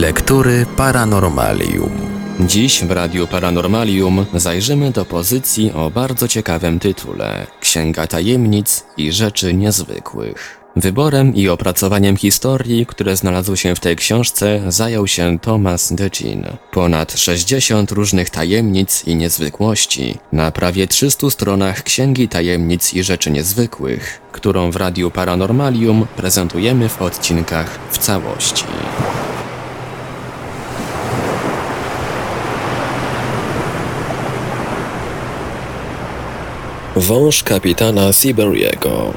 Lektury Paranormalium. Dziś w Radiu Paranormalium zajrzymy do pozycji o bardzo ciekawym tytule Księga Tajemnic i Rzeczy Niezwykłych. Wyborem i opracowaniem historii, które znalazły się w tej książce, zajął się Thomas Decin. Ponad 60 różnych tajemnic i niezwykłości na prawie 300 stronach Księgi Tajemnic i Rzeczy Niezwykłych, którą w Radiu Paranormalium prezentujemy w odcinkach w całości. Wąż kapitana Siberiego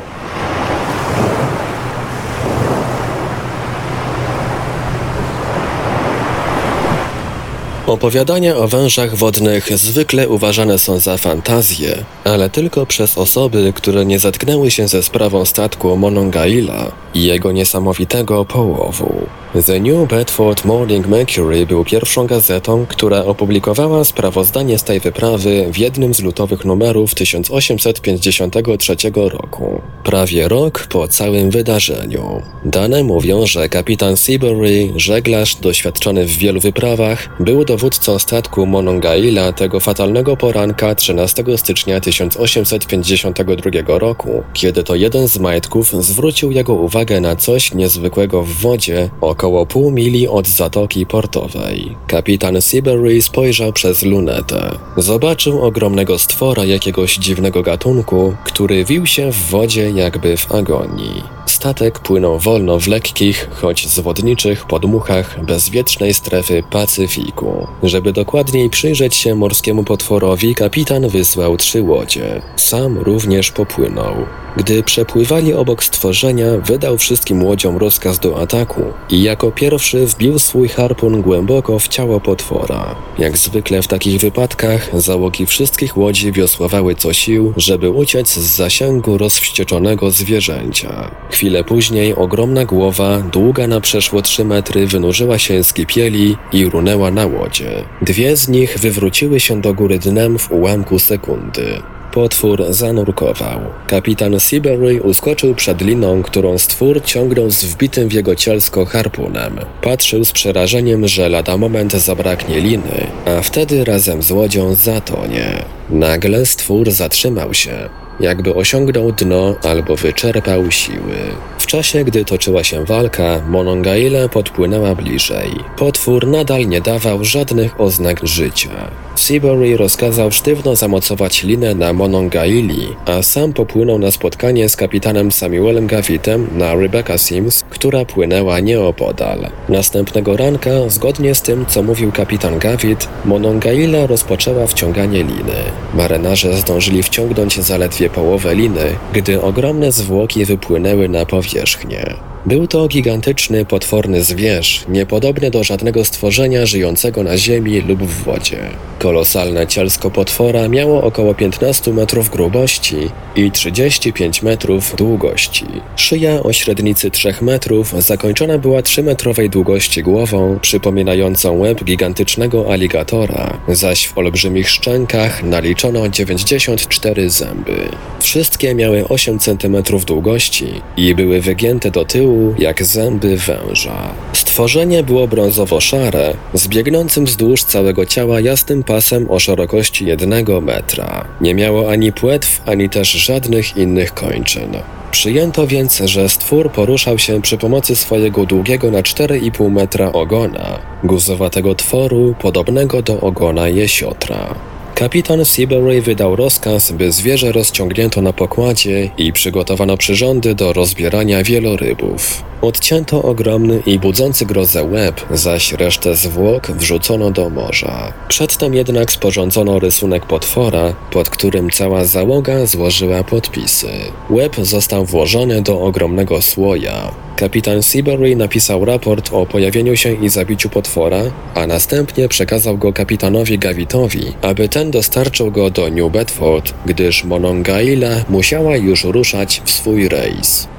Opowiadania o wężach wodnych zwykle uważane są za fantazje, ale tylko przez osoby, które nie zatknęły się ze sprawą statku Monongaila i jego niesamowitego połowu. The New Bedford Morning Mercury był pierwszą gazetą, która opublikowała sprawozdanie z tej wyprawy w jednym z lutowych numerów 1853 roku, prawie rok po całym wydarzeniu. Dane mówią, że kapitan Seabury, żeglarz doświadczony w wielu wyprawach, był dowódcą statku Monongaila tego fatalnego poranka 13 stycznia 1852 roku, kiedy to jeden z majtków zwrócił jego uwagę na coś niezwykłego w wodzie około pół mili od zatoki portowej. Kapitan Seabury spojrzał przez lunetę. Zobaczył ogromnego stwora jakiegoś dziwnego gatunku, który wił się w wodzie jakby w agonii. Statek płynął wolno w lekkich, choć zwodniczych podmuchach bezwietrznej strefy Pacyfiku. Żeby dokładniej przyjrzeć się morskiemu potworowi, kapitan wysłał trzy łodzie. Sam również popłynął. Gdy przepływali obok stworzenia, wydał wszystkim łodziom rozkaz do ataku i jako pierwszy wbił swój harpun głęboko w ciało potwora. Jak zwykle w takich wypadkach, załogi wszystkich łodzi wiosłowały co sił, żeby uciec z zasięgu rozwścieczonego zwierzęcia. Chwilę później ogromna głowa, długa na przeszło 3 metry, wynurzyła się z kipieli i runęła na łodzie. Dwie z nich wywróciły się do góry dnem w ułamku sekundy. Potwór zanurkował. Kapitan Seabury uskoczył przed liną, którą stwór ciągnął z wbitym w jego cielsko harpunem. Patrzył z przerażeniem, że lada moment zabraknie liny, a wtedy razem z łodzią zatonie. Nagle stwór zatrzymał się jakby osiągnął dno albo wyczerpał siły. W czasie, gdy toczyła się walka, Monongaila podpłynęła bliżej. Potwór nadal nie dawał żadnych oznak życia. Seabury rozkazał sztywno zamocować linę na Monongaili, a sam popłynął na spotkanie z kapitanem Samuelem Gavitem na Rebecca Sims, która płynęła nieopodal. Następnego ranka, zgodnie z tym, co mówił kapitan Gavit, Monongaila rozpoczęła wciąganie liny. Marynarze zdążyli wciągnąć zaledwie połowę liny, gdy ogromne zwłoki wypłynęły na powierzchnię. Był to gigantyczny, potworny zwierz, niepodobny do żadnego stworzenia żyjącego na ziemi lub w wodzie. Kolosalne cielsko potwora miało około 15 metrów grubości i 35 metrów długości. Szyja o średnicy 3 metrów zakończona była 3-metrowej długości głową, przypominającą łeb gigantycznego aligatora, zaś w olbrzymich szczękach naliczono 94 zęby. Wszystkie miały 8 cm długości i były wygięte do tyłu jak zęby węża. Stworzenie było brązowo-szare, z biegnącym wzdłuż całego ciała jasnym pasem o szerokości jednego metra. Nie miało ani płetw, ani też żadnych innych kończyn. Przyjęto więc, że stwór poruszał się przy pomocy swojego długiego na 4,5 metra ogona, guzowatego tworu podobnego do ogona jesiotra. Kapitan Seabury wydał rozkaz, by zwierzę rozciągnięto na pokładzie i przygotowano przyrządy do rozbierania wielorybów. Odcięto ogromny i budzący grozę łeb, zaś resztę zwłok wrzucono do morza. Przedtem jednak sporządzono rysunek potwora, pod którym cała załoga złożyła podpisy. Łeb został włożony do ogromnego słoja. Kapitan Seabury napisał raport o pojawieniu się i zabiciu potwora, a następnie przekazał go kapitanowi Gavitowi, aby ten dostarczył go do New Bedford, gdyż Monongaila musiała już ruszać w swój rejs.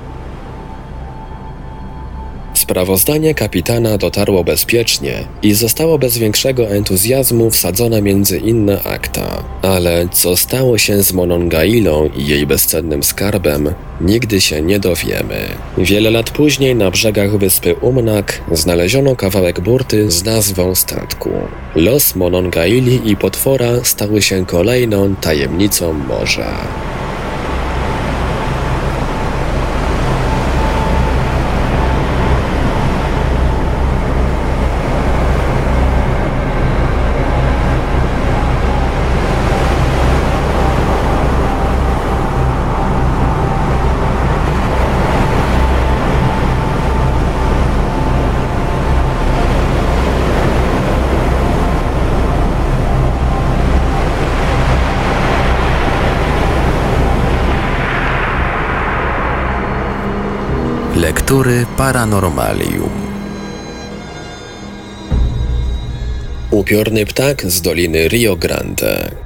Sprawozdanie kapitana dotarło bezpiecznie i zostało bez większego entuzjazmu wsadzone między inne akta. Ale co stało się z Monongailą i jej bezcennym skarbem, nigdy się nie dowiemy. Wiele lat później na brzegach wyspy Umnak znaleziono kawałek burty z nazwą statku. Los Monongaili i potwora stały się kolejną tajemnicą morza. Lektury Paranormalium. Upiorny ptak z doliny Rio Grande.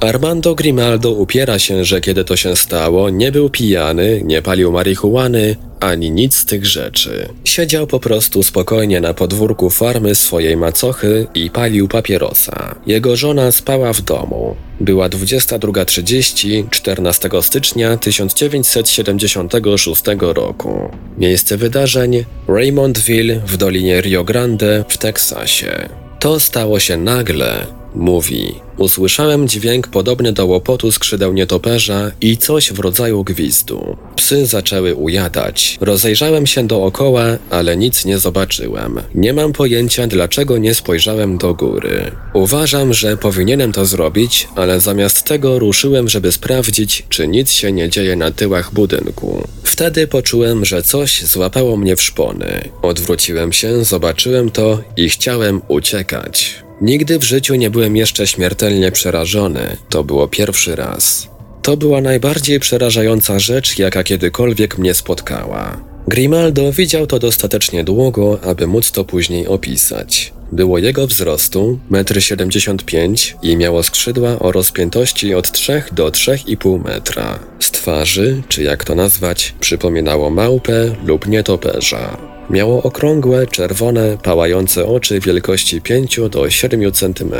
Armando Grimaldo upiera się, że kiedy to się stało, nie był pijany, nie palił marihuany, ani nic z tych rzeczy. Siedział po prostu spokojnie na podwórku farmy swojej macochy i palił papierosa. Jego żona spała w domu. Była 22.30 14 stycznia 1976 roku. Miejsce wydarzeń Raymondville w Dolinie Rio Grande w Teksasie. To stało się nagle, mówi. Usłyszałem dźwięk podobny do łopotu skrzydeł nietoperza i coś w rodzaju gwizdu. Psy zaczęły ujadać. Rozejrzałem się dookoła, ale nic nie zobaczyłem. Nie mam pojęcia, dlaczego nie spojrzałem do góry. Uważam, że powinienem to zrobić, ale zamiast tego ruszyłem, żeby sprawdzić, czy nic się nie dzieje na tyłach budynku. Wtedy poczułem, że coś złapało mnie w szpony. Odwróciłem się, zobaczyłem to i chciałem uciekać. Nigdy w życiu nie byłem jeszcze śmiertelnie przerażony. To było pierwszy raz. To była najbardziej przerażająca rzecz, jaka kiedykolwiek mnie spotkała. Grimaldo widział to dostatecznie długo, aby móc to później opisać. Było jego wzrostu 1,75 m i miało skrzydła o rozpiętości od 3 do 3,5 metra. Z twarzy, czy jak to nazwać, przypominało małpę lub nietoperza. Miało okrągłe, czerwone, pałające oczy wielkości 5 do 7 cm.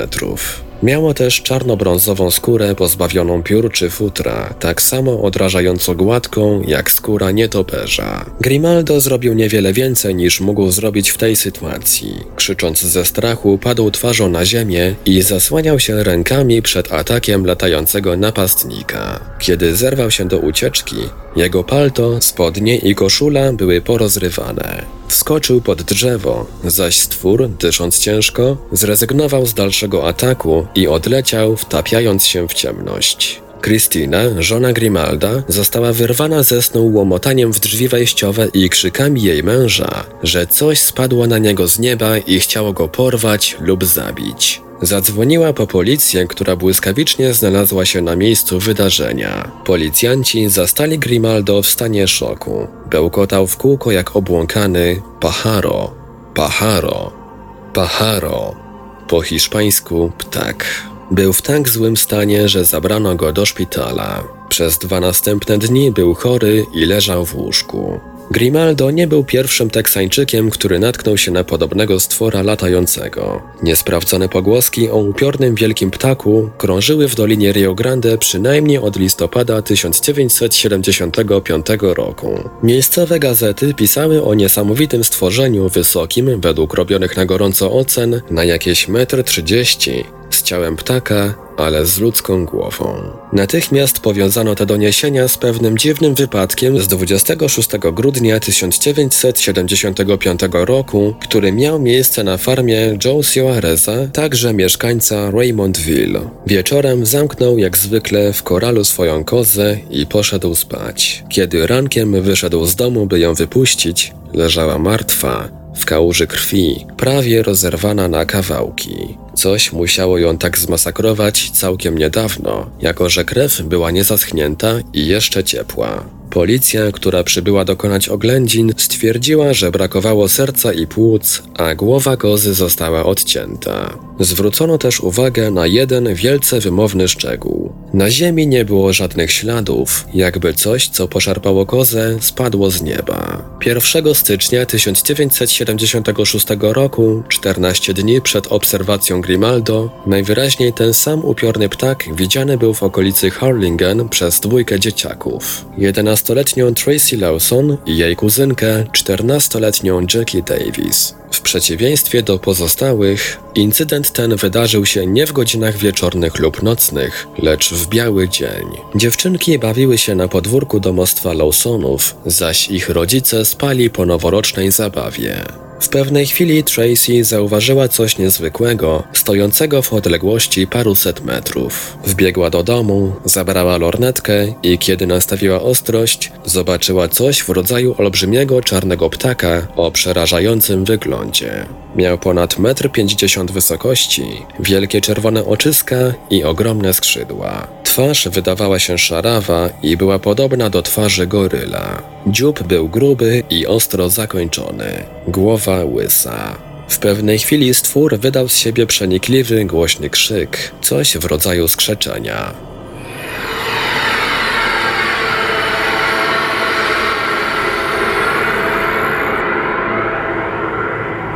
Miało też czarno-brązową skórę pozbawioną piór czy futra, tak samo odrażająco gładką jak skóra nietoperza. Grimaldo zrobił niewiele więcej niż mógł zrobić w tej sytuacji. Krzycząc ze strachu, padł twarzą na ziemię i zasłaniał się rękami przed atakiem latającego napastnika. Kiedy zerwał się do ucieczki, jego palto, spodnie i koszula były porozrywane. Wskoczył pod drzewo, zaś stwór, dysząc ciężko, zrezygnował z dalszego ataku i odleciał, wtapiając się w ciemność. Christina, żona Grimalda, została wyrwana ze snu łomotaniem w drzwi wejściowe i krzykami jej męża, że coś spadło na niego z nieba i chciało go porwać lub zabić. Zadzwoniła po policję, która błyskawicznie znalazła się na miejscu wydarzenia. Policjanci zastali Grimaldo w stanie szoku. Bełkotał w kółko jak obłąkany paharo, paharo, paharo. Po hiszpańsku ptak. Był w tak złym stanie, że zabrano go do szpitala. Przez dwa następne dni był chory i leżał w łóżku. Grimaldo nie był pierwszym Teksańczykiem, który natknął się na podobnego stwora latającego. Niesprawdzone pogłoski o upiornym wielkim ptaku krążyły w Dolinie Rio Grande przynajmniej od listopada 1975 roku. Miejscowe gazety pisały o niesamowitym stworzeniu wysokim, według robionych na gorąco ocen, na jakieś 1,30 m, z ciałem ptaka, ale z ludzką głową. Natychmiast powiązano te doniesienia z pewnym dziwnym wypadkiem z 26 grudnia 1975 roku, który miał miejsce na farmie Joe Suareza, także mieszkańca Raymondville. Wieczorem zamknął jak zwykle w koralu swoją kozę i poszedł spać. Kiedy rankiem wyszedł z domu, by ją wypuścić, leżała martwa, w kałuży krwi, prawie rozerwana na kawałki. Coś musiało ją tak zmasakrować całkiem niedawno, jako że krew była niezaschnięta i jeszcze ciepła. Policja, która przybyła dokonać oględzin, stwierdziła, że brakowało serca i płuc, a głowa kozy została odcięta. Zwrócono też uwagę na jeden wielce wymowny szczegół. Na ziemi nie było żadnych śladów, jakby coś, co poszarpało kozę, spadło z nieba. 1 stycznia 1976 roku, 14 dni przed obserwacją Grimaldo, najwyraźniej ten sam upiorny ptak widziany był w okolicy Harlingen przez dwójkę dzieciaków. 11-letnią Tracy Lawson i jej kuzynkę, 14-letnią Jackie Davis. W przeciwieństwie do pozostałych, incydent ten wydarzył się nie w godzinach wieczornych lub nocnych, lecz w biały dzień. Dziewczynki bawiły się na podwórku domostwa Lawsonów, zaś ich rodzice spali po noworocznej zabawie. W pewnej chwili Tracy zauważyła coś niezwykłego, stojącego w odległości paruset metrów. Wbiegła do domu, zabrała lornetkę i kiedy nastawiła ostrość, zobaczyła coś w rodzaju olbrzymiego czarnego ptaka o przerażającym wyglądzie. Miał ponad 1,50 m wysokości, wielkie czerwone oczyska i ogromne skrzydła. Twarz wydawała się szarawa i była podobna do twarzy goryla. Dziób był gruby i ostro zakończony, głowa łysa. W pewnej chwili stwór wydał z siebie przenikliwy, głośny krzyk, coś w rodzaju skrzeczenia.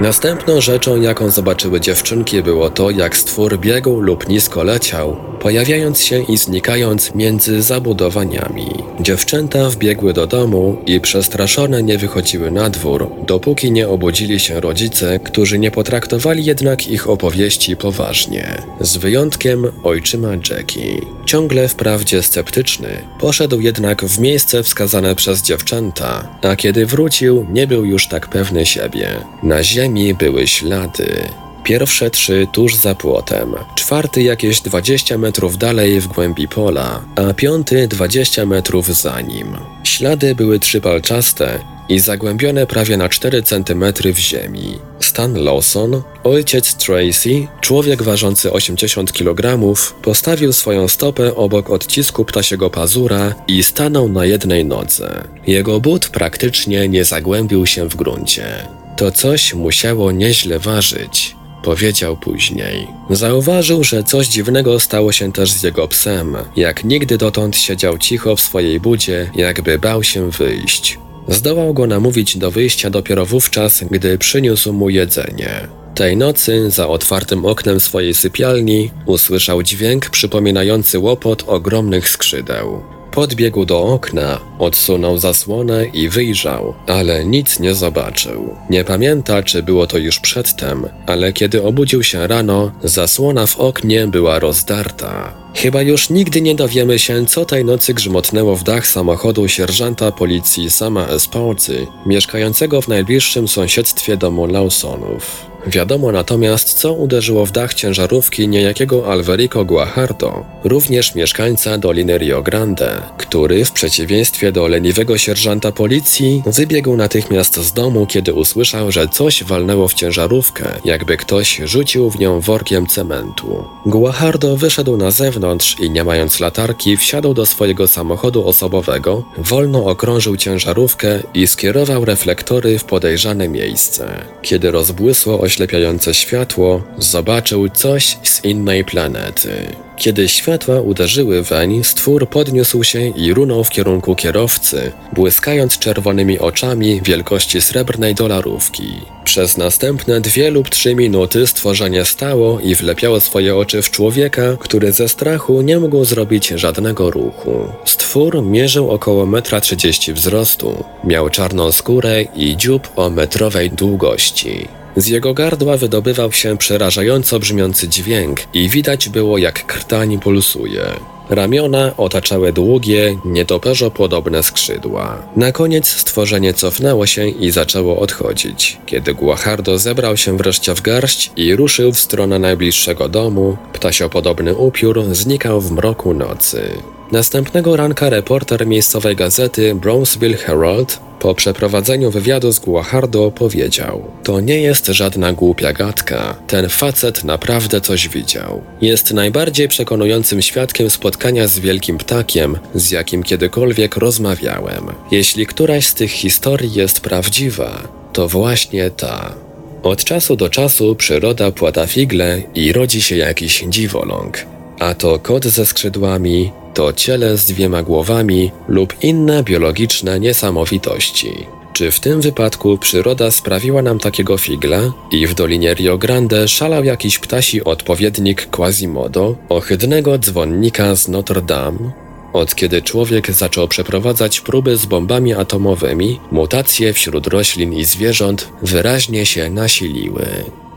Następną rzeczą, jaką zobaczyły dziewczynki, było to, jak stwór biegł lub nisko leciał, pojawiając się i znikając między zabudowaniami. Dziewczęta wbiegły do domu i przestraszone nie wychodziły na dwór, dopóki nie obudzili się rodzice, którzy nie potraktowali jednak ich opowieści poważnie. Z wyjątkiem ojczyma Jackie. Ciągle wprawdzie sceptyczny, poszedł jednak w miejsce wskazane przez dziewczęta, a kiedy wrócił, nie był już tak pewny siebie. Na ziemi były ślady. Pierwsze trzy tuż za płotem, czwarty jakieś 20 metrów dalej w głębi pola, a piąty 20 metrów za nim. Ślady były trzypalczaste i zagłębione prawie na 4 cm w ziemi. Stan Lawson, ojciec Tracy, człowiek ważący 80 kg, postawił swoją stopę obok odcisku ptasiego pazura i stanął na jednej nodze. Jego but praktycznie nie zagłębił się w gruncie. To coś musiało nieźle ważyć powiedział później. Zauważył, że coś dziwnego stało się też z jego psem. Jak nigdy dotąd siedział cicho w swojej budzie, jakby bał się wyjść. Zdołał go namówić do wyjścia dopiero wówczas, gdy przyniósł mu jedzenie. Tej nocy, za otwartym oknem swojej sypialni, usłyszał dźwięk przypominający łopot ogromnych skrzydeł. Podbiegł do okna, odsunął zasłonę i wyjrzał, ale nic nie zobaczył. Nie pamięta, czy było to już przedtem, ale kiedy obudził się rano, zasłona w oknie była rozdarta. Chyba już nigdy nie dowiemy się, co tej nocy grzmotnęło w dach samochodu sierżanta policji Sama Espolcy, mieszkającego w najbliższym sąsiedztwie domu Lawsonów. Wiadomo natomiast, co uderzyło w dach ciężarówki niejakiego Alverico Guajardo, również mieszkańca Doliny Rio Grande, który w przeciwieństwie do leniwego sierżanta policji wybiegł natychmiast z domu, kiedy usłyszał, że coś walnęło w ciężarówkę, jakby ktoś rzucił w nią workiem cementu. Guajardo wyszedł na zewnątrz i nie mając latarki wsiadł do swojego samochodu osobowego, wolno okrążył ciężarówkę i skierował reflektory w podejrzane miejsce. Kiedy rozbłysło oślepiające światło, zobaczył coś z innej planety. Kiedy światła uderzyły weń, stwór podniósł się i runął w kierunku kierowcy, błyskając czerwonymi oczami wielkości srebrnej dolarówki. Przez następne dwie lub trzy minuty stworzenie stało i wlepiało swoje oczy w człowieka, który ze strachu nie mógł zrobić żadnego ruchu. Stwór mierzył około 1,30 m wzrostu, miał czarną skórę i dziób o metrowej długości. Z jego gardła wydobywał się przerażająco brzmiący dźwięk i widać było jak krtań pulsuje. Ramiona otaczały długie, nietoperzo podobne skrzydła. Na koniec stworzenie cofnęło się i zaczęło odchodzić. Kiedy Guajardo zebrał się wreszcie w garść i ruszył w stronę najbliższego domu, ptasiopodobny upiór znikał w mroku nocy. Następnego ranka reporter miejscowej gazety Brownsville Herald Po przeprowadzeniu wywiadu z Guajardo powiedział: To nie jest żadna głupia gadka. Ten facet naprawdę coś widział. Jest najbardziej przekonującym świadkiem spotkania z wielkim ptakiem, z jakim kiedykolwiek rozmawiałem. Jeśli któraś z tych historii jest prawdziwa, to właśnie ta. Od czasu do czasu przyroda płata figle i rodzi się jakiś dziwoląg. A to kot ze skrzydłami, to ciele z dwiema głowami lub inne biologiczne niesamowitości. Czy w tym wypadku przyroda sprawiła nam takiego figla i w Dolinie Rio Grande szalał jakiś ptasi odpowiednik Quasimodo, ohydnego dzwonnika z Notre Dame? Od kiedy człowiek zaczął przeprowadzać próby z bombami atomowymi, mutacje wśród roślin i zwierząt wyraźnie się nasiliły.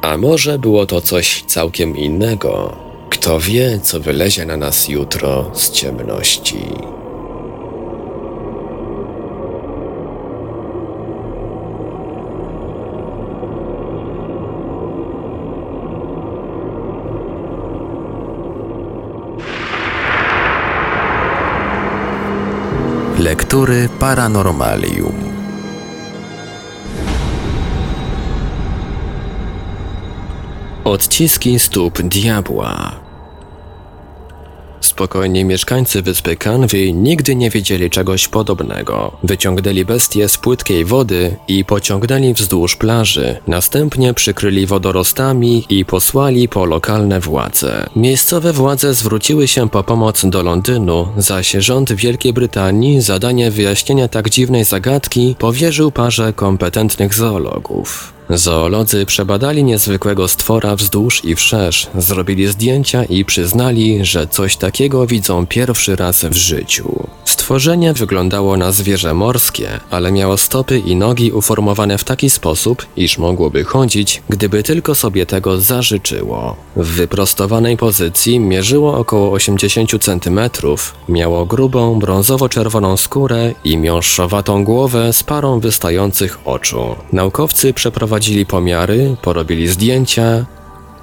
A może było to coś całkiem innego? Kto wie, co wylezie na nas jutro z ciemności. Lektury Paranormalium. Odciski stóp diabła. Spokojni mieszkańcy wyspy Canvey nigdy nie wiedzieli czegoś podobnego. Wyciągnęli bestię z płytkiej wody i pociągnęli wzdłuż plaży. Następnie przykryli wodorostami i posłali po lokalne władze. Miejscowe władze zwróciły się po pomoc do Londynu, zaś rząd Wielkiej Brytanii zadanie wyjaśnienia tak dziwnej zagadki powierzył parze kompetentnych zoologów. Zoolodzy przebadali niezwykłego stwora wzdłuż i wszerz, zrobili zdjęcia i przyznali, że coś takiego widzą pierwszy raz w życiu. Stworzenie wyglądało na zwierzę morskie, ale miało stopy i nogi uformowane w taki sposób, iż mogłoby chodzić, gdyby tylko sobie tego zażyczyło. W wyprostowanej pozycji mierzyło około 80 cm, miało grubą, brązowo-czerwoną skórę i miąższowatą głowę z parą wystających oczu. Naukowcy przeprowadzili pomiary, porobili zdjęcia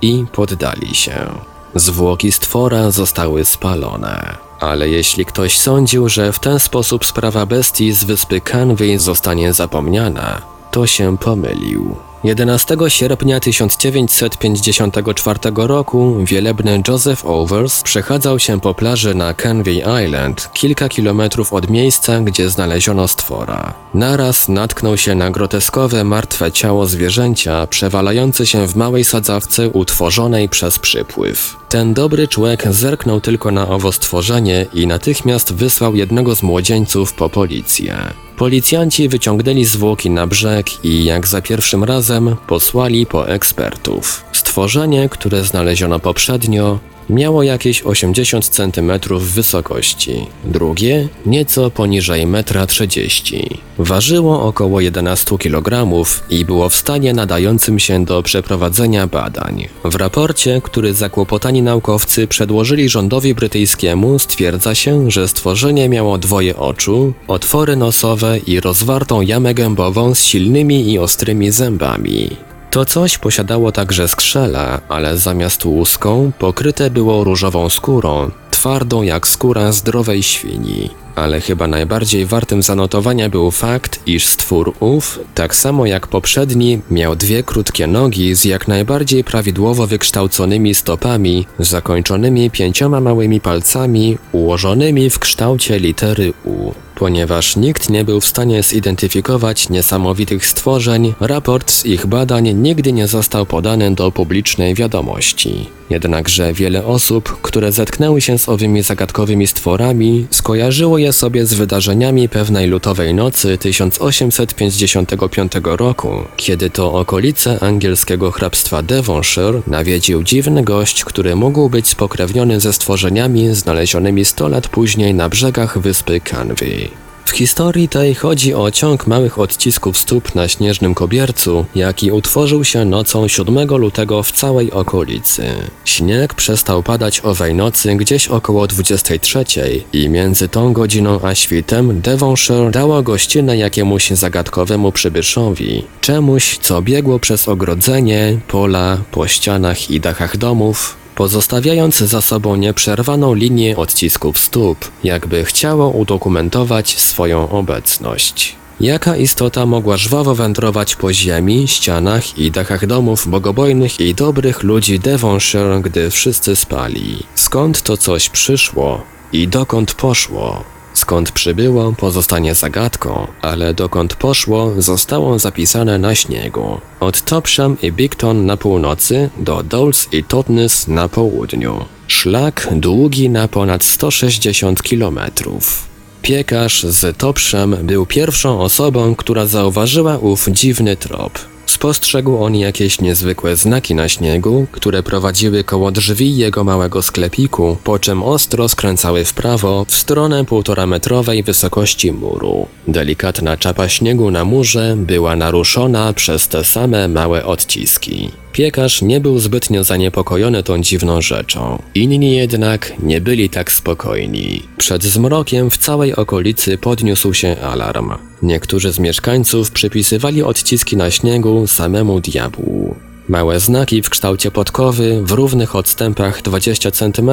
i poddali się. Zwłoki stwora zostały spalone. Ale jeśli ktoś sądził, że w ten sposób sprawa bestii z wyspy Canvey zostanie zapomniana, to się pomylił. 11 sierpnia 1954 roku wielebny Joseph Overs przechadzał się po plaży na Canvey Island, kilka kilometrów od miejsca, gdzie znaleziono stwora. Naraz natknął się na groteskowe, martwe ciało zwierzęcia przewalające się w małej sadzawce utworzonej przez przypływ. Ten dobry człowiek zerknął tylko na owo stworzenie i natychmiast wysłał jednego z młodzieńców po policję. Policjanci wyciągnęli zwłoki na brzeg i jak za pierwszym razem posłali po ekspertów. Stworzenie, które znaleziono poprzednio, miało jakieś 80 cm wysokości, drugie nieco poniżej 1,30 m. Ważyło około 11 kg i było w stanie nadającym się do przeprowadzenia badań. W raporcie, który zakłopotani naukowcy przedłożyli rządowi brytyjskiemu, stwierdza się, że stworzenie miało dwoje oczu, otwory nosowe i rozwartą jamę gębową z silnymi i ostrymi zębami. To coś posiadało także skrzela, ale zamiast łuską pokryte było różową skórą, twardą jak skóra zdrowej świni. Ale chyba najbardziej wartym zanotowania był fakt, iż stwór ów, tak samo jak poprzedni, miał dwie krótkie nogi z jak najbardziej prawidłowo wykształconymi stopami, zakończonymi pięcioma małymi palcami, ułożonymi w kształcie litery U. Ponieważ nikt nie był w stanie zidentyfikować niesamowitych stworzeń, raport z ich badań nigdy nie został podany do publicznej wiadomości. Jednakże wiele osób, które zetknęły się z owymi zagadkowymi stworami, skojarzyło je sobie z wydarzeniami pewnej lutowej nocy 1855 roku, kiedy to okolice angielskiego hrabstwa Devonshire nawiedził dziwny gość, który mógł być spokrewniony ze stworzeniami znalezionymi 100 lat później na brzegach wyspy Canvey. W historii tej chodzi o ciąg małych odcisków stóp na śnieżnym kobiercu, jaki utworzył się nocą 7 lutego w całej okolicy. Śnieg przestał padać owej nocy gdzieś około 23 i między tą godziną a świtem Devonshire dało gościnę jakiemuś zagadkowemu przybyszowi, czemuś, co biegło przez ogrodzenie, pola, po ścianach i dachach domów, pozostawiając za sobą nieprzerwaną linię odcisków stóp, jakby chciało udokumentować swoją obecność. Jaka istota mogła żwawo wędrować po ziemi, ścianach i dachach domów bogobojnych i dobrych ludzi Devonshire, gdy wszyscy spali? Skąd to coś przyszło i dokąd poszło? Skąd przybyło, pozostanie zagadką, ale dokąd poszło, zostało zapisane na śniegu. Od Topsham i Bigton na północy do Dowles i Totnes na południu. Szlak długi na ponad 160 kilometrów. Piekarz z Topsham był pierwszą osobą, która zauważyła ów dziwny trop. Spostrzegł on jakieś niezwykłe znaki na śniegu, które prowadziły koło drzwi jego małego sklepiku, po czym ostro skręcały w prawo w stronę półtora metrowej wysokości muru. Delikatna czapa śniegu na murze była naruszona przez te same małe odciski. Piekarz nie był zbytnio zaniepokojony tą dziwną rzeczą. Inni jednak nie byli tak spokojni. Przed zmrokiem w całej okolicy podniósł się alarm. Niektórzy z mieszkańców przypisywali odciski na śniegu samemu diabłu. Małe znaki w kształcie podkowy w równych odstępach 20 cm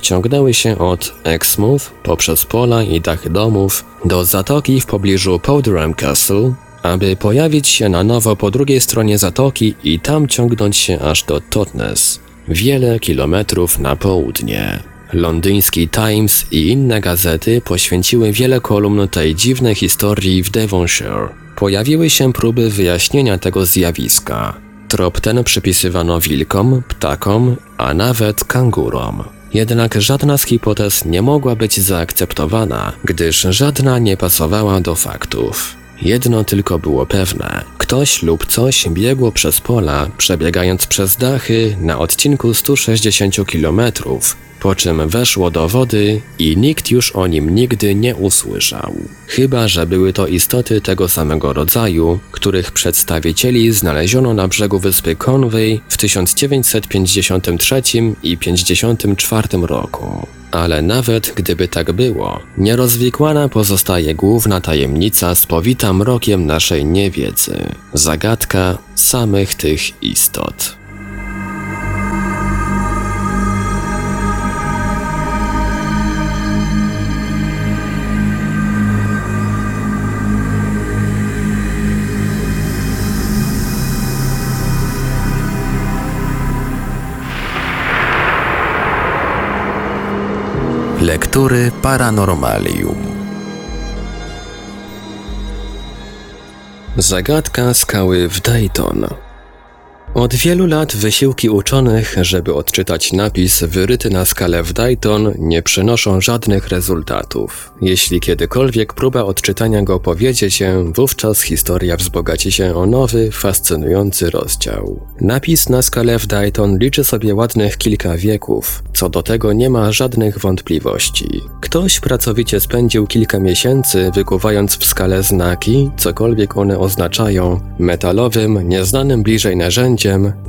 ciągnęły się od Exmouth poprzez pola i dachy domów do zatoki w pobliżu Powderham Castle, aby pojawić się na nowo po drugiej stronie zatoki i tam ciągnąć się aż do Totnes, wiele kilometrów na południe. Londyński Times i inne gazety poświęciły wiele kolumn tej dziwnej historii w Devonshire. Pojawiły się próby wyjaśnienia tego zjawiska. Trop ten przypisywano wilkom, ptakom, a nawet kangurom. Jednak żadna z hipotez nie mogła być zaakceptowana, gdyż żadna nie pasowała do faktów. Jedno tylko było pewne. Ktoś lub coś biegło przez pola, przebiegając przez dachy na odcinku 160 km, po czym weszło do wody i nikt już o nim nigdy nie usłyszał. Chyba, że były to istoty tego samego rodzaju, których przedstawicieli znaleziono na brzegu wyspy Conway w 1953 i 1954 roku. Ale nawet gdyby tak było, nierozwikłana pozostaje główna tajemnica spowita mrokiem naszej niewiedzy zagadka samych tych istot. Lektury Paranormalium. Zagadka skały w Dayton. Od wielu lat wysiłki uczonych, żeby odczytać napis wyryty na skalę w Dayton, nie przynoszą żadnych rezultatów. Jeśli kiedykolwiek próba odczytania go powiedzie się, wówczas historia wzbogaci się o nowy, fascynujący rozdział. Napis na skalę w Dayton liczy sobie ładnych kilka wieków, co do tego nie ma żadnych wątpliwości. Ktoś pracowicie spędził kilka miesięcy wykuwając w skalę znaki, cokolwiek one oznaczają, metalowym, nieznanym bliżej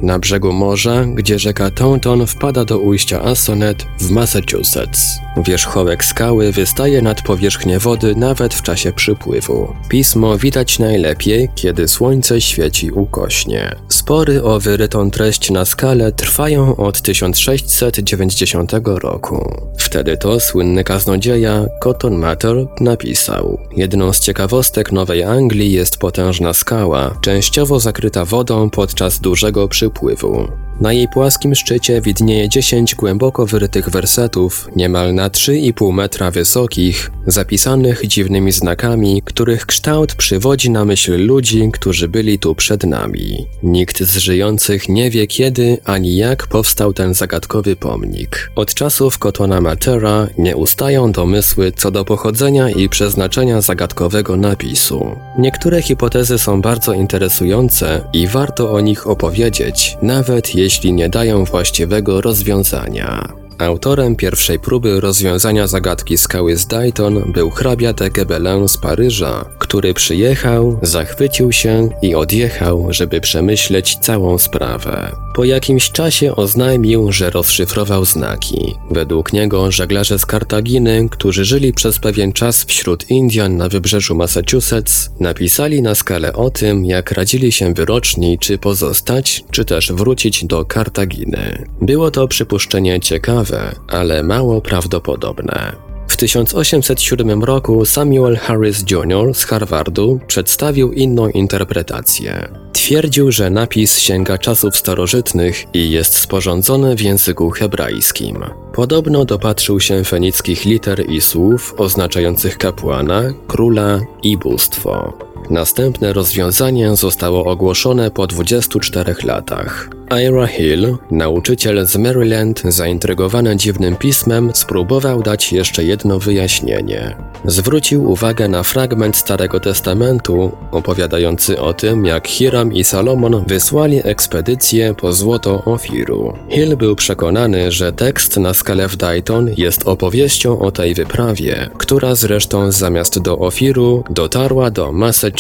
na brzegu morza, gdzie rzeka Taunton wpada do ujścia Assonet w Massachusetts. Wierzchołek skały wystaje nad powierzchnię wody nawet w czasie przypływu. Pismo widać najlepiej, kiedy słońce świeci ukośnie. Spory o wyrytą treść na skale trwają od 1690 roku. Wtedy to słynny kaznodzieja Cotton Mather napisał: Jedną z ciekawostek Nowej Anglii jest potężna skała, częściowo zakryta wodą podczas dużego przypływu. Na jej płaskim szczycie widnieje 10 głęboko wyrytych wersetów, niemal na 3,5 metra wysokich, zapisanych dziwnymi znakami, których kształt przywodzi na myśl ludzi, którzy byli tu przed nami. Nikt z żyjących nie wie kiedy ani jak powstał ten zagadkowy pomnik. Od czasów Kotona Matera nie ustają domysły co do pochodzenia i przeznaczenia zagadkowego napisu. Niektóre hipotezy są bardzo interesujące i warto o nich opowiedzieć, nawet jeśli nie dają właściwego rozwiązania. Autorem pierwszej próby rozwiązania zagadki skały z Dayton był hrabia de Gebelin z Paryża, który przyjechał, zachwycił się i odjechał, żeby przemyśleć całą sprawę. Po jakimś czasie oznajmił, że rozszyfrował znaki. Według niego żeglarze z Kartaginy, którzy żyli przez pewien czas wśród Indian na wybrzeżu Massachusetts, napisali na skalę o tym, jak radzili się wyroczni, czy pozostać, czy też wrócić do Kartaginy. Było to przypuszczenie ciekawe, ale mało prawdopodobne. W 1807 roku Samuel Harris Jr. z Harvardu przedstawił inną interpretację. Twierdził, że napis sięga czasów starożytnych i jest sporządzony w języku hebrajskim. Podobno dopatrzył się fenickich liter i słów oznaczających kapłana, króla i bóstwo. Następne rozwiązanie zostało ogłoszone po 24 latach. Ira Hill, nauczyciel z Maryland, zaintrygowany dziwnym pismem, spróbował dać jeszcze jedno wyjaśnienie. Zwrócił uwagę na fragment Starego Testamentu opowiadający o tym, jak Hiram i Salomon wysłali ekspedycję po złoto Ofiru. Hill był przekonany, że tekst na skalę w Dayton jest opowieścią o tej wyprawie, która zresztą zamiast do Ofiru dotarła do Massachusetts.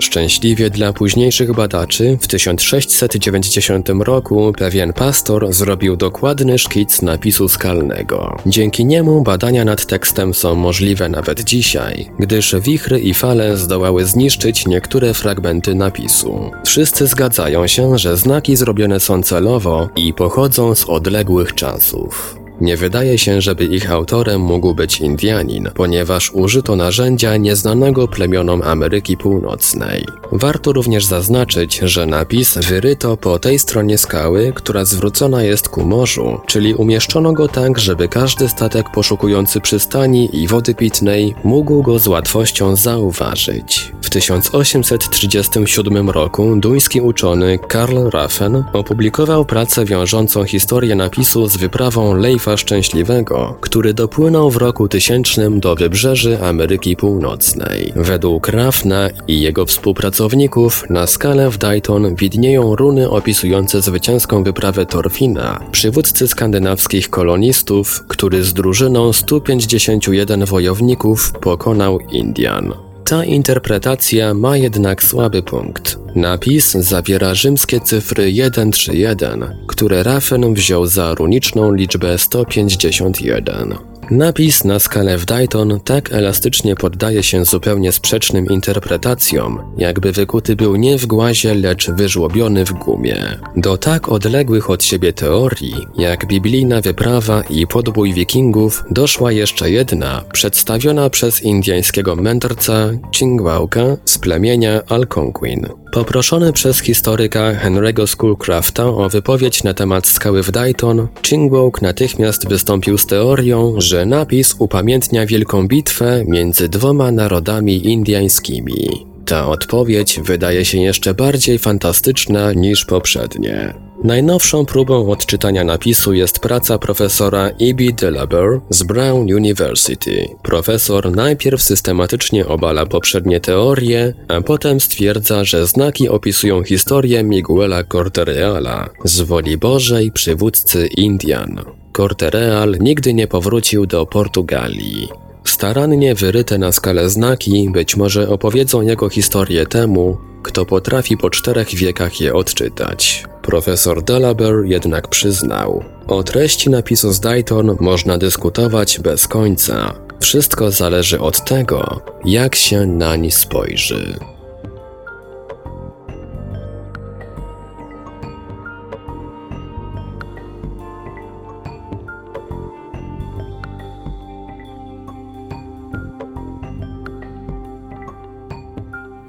Szczęśliwie dla późniejszych badaczy w 1690 roku pewien pastor zrobił dokładny szkic napisu skalnego. Dzięki niemu badania nad tekstem są możliwe nawet dzisiaj, gdyż wichry i fale zdołały zniszczyć niektóre fragmenty napisu. Wszyscy zgadzają się, że znaki zrobione są celowo i pochodzą z odległych czasów. Nie wydaje się, żeby ich autorem mógł być Indianin, ponieważ użyto narzędzia nieznanego plemionom Ameryki Północnej. Warto również zaznaczyć, że napis wyryto po tej stronie skały, która zwrócona jest ku morzu, czyli umieszczono go tak, żeby każdy statek poszukujący przystani i wody pitnej mógł go z łatwością zauważyć. W 1837 roku duński uczony Karl Raffen opublikował pracę wiążącą historię napisu z wyprawą Leifa Szczęśliwego, który dopłynął w roku 1000 do wybrzeży Ameryki Północnej. Według Raffna i jego współpracowników na skale w Dayton widnieją runy opisujące zwycięską wyprawę Torfina, przywódcy skandynawskich kolonistów, który z drużyną 151 wojowników pokonał Indian. Ta interpretacja ma jednak słaby punkt. Napis zawiera rzymskie cyfry 131, które Raffen wziął za runiczną liczbę 151. Napis na skalę w Dayton tak elastycznie poddaje się zupełnie sprzecznym interpretacjom, jakby wykuty był nie w głazie, lecz wyżłobiony w gumie. Do tak odległych od siebie teorii, jak biblijna wyprawa i podbój wikingów, doszła jeszcze jedna, przedstawiona przez indyjskiego mędrca Chingwałka z plemienia Algonquin. Poproszony przez historyka Henry'ego Schoolcrafta o wypowiedź na temat skały w Dayton, Chingwok natychmiast wystąpił z teorią, że napis upamiętnia wielką bitwę między dwoma narodami indyjskimi. Ta odpowiedź wydaje się jeszcze bardziej fantastyczna niż poprzednie. Najnowszą próbą odczytania napisu jest praca profesora E.B. Delaber z Brown University. Profesor najpierw systematycznie obala poprzednie teorie, a potem stwierdza, że znaki opisują historię Miguela Cortereala z woli Bożej przywódcy Indian. Cortereal nigdy nie powrócił do Portugalii. Starannie wyryte na skalę znaki być może opowiedzą jego historię temu, kto potrafi po czterech wiekach je odczytać. Profesor Delaber jednak przyznał, o treści napisu z Dayton można dyskutować bez końca. Wszystko zależy od tego, jak się nań spojrzy.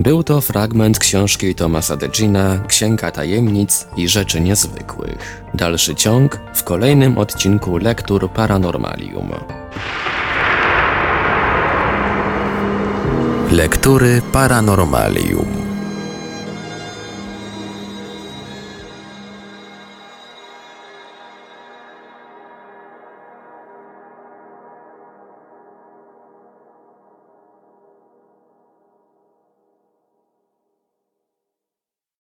Był to fragment książki Thomasa Degina Księga Tajemnic i Rzeczy Niezwykłych. Dalszy ciąg w kolejnym odcinku Lektur Paranormalium. Lektury Paranormalium.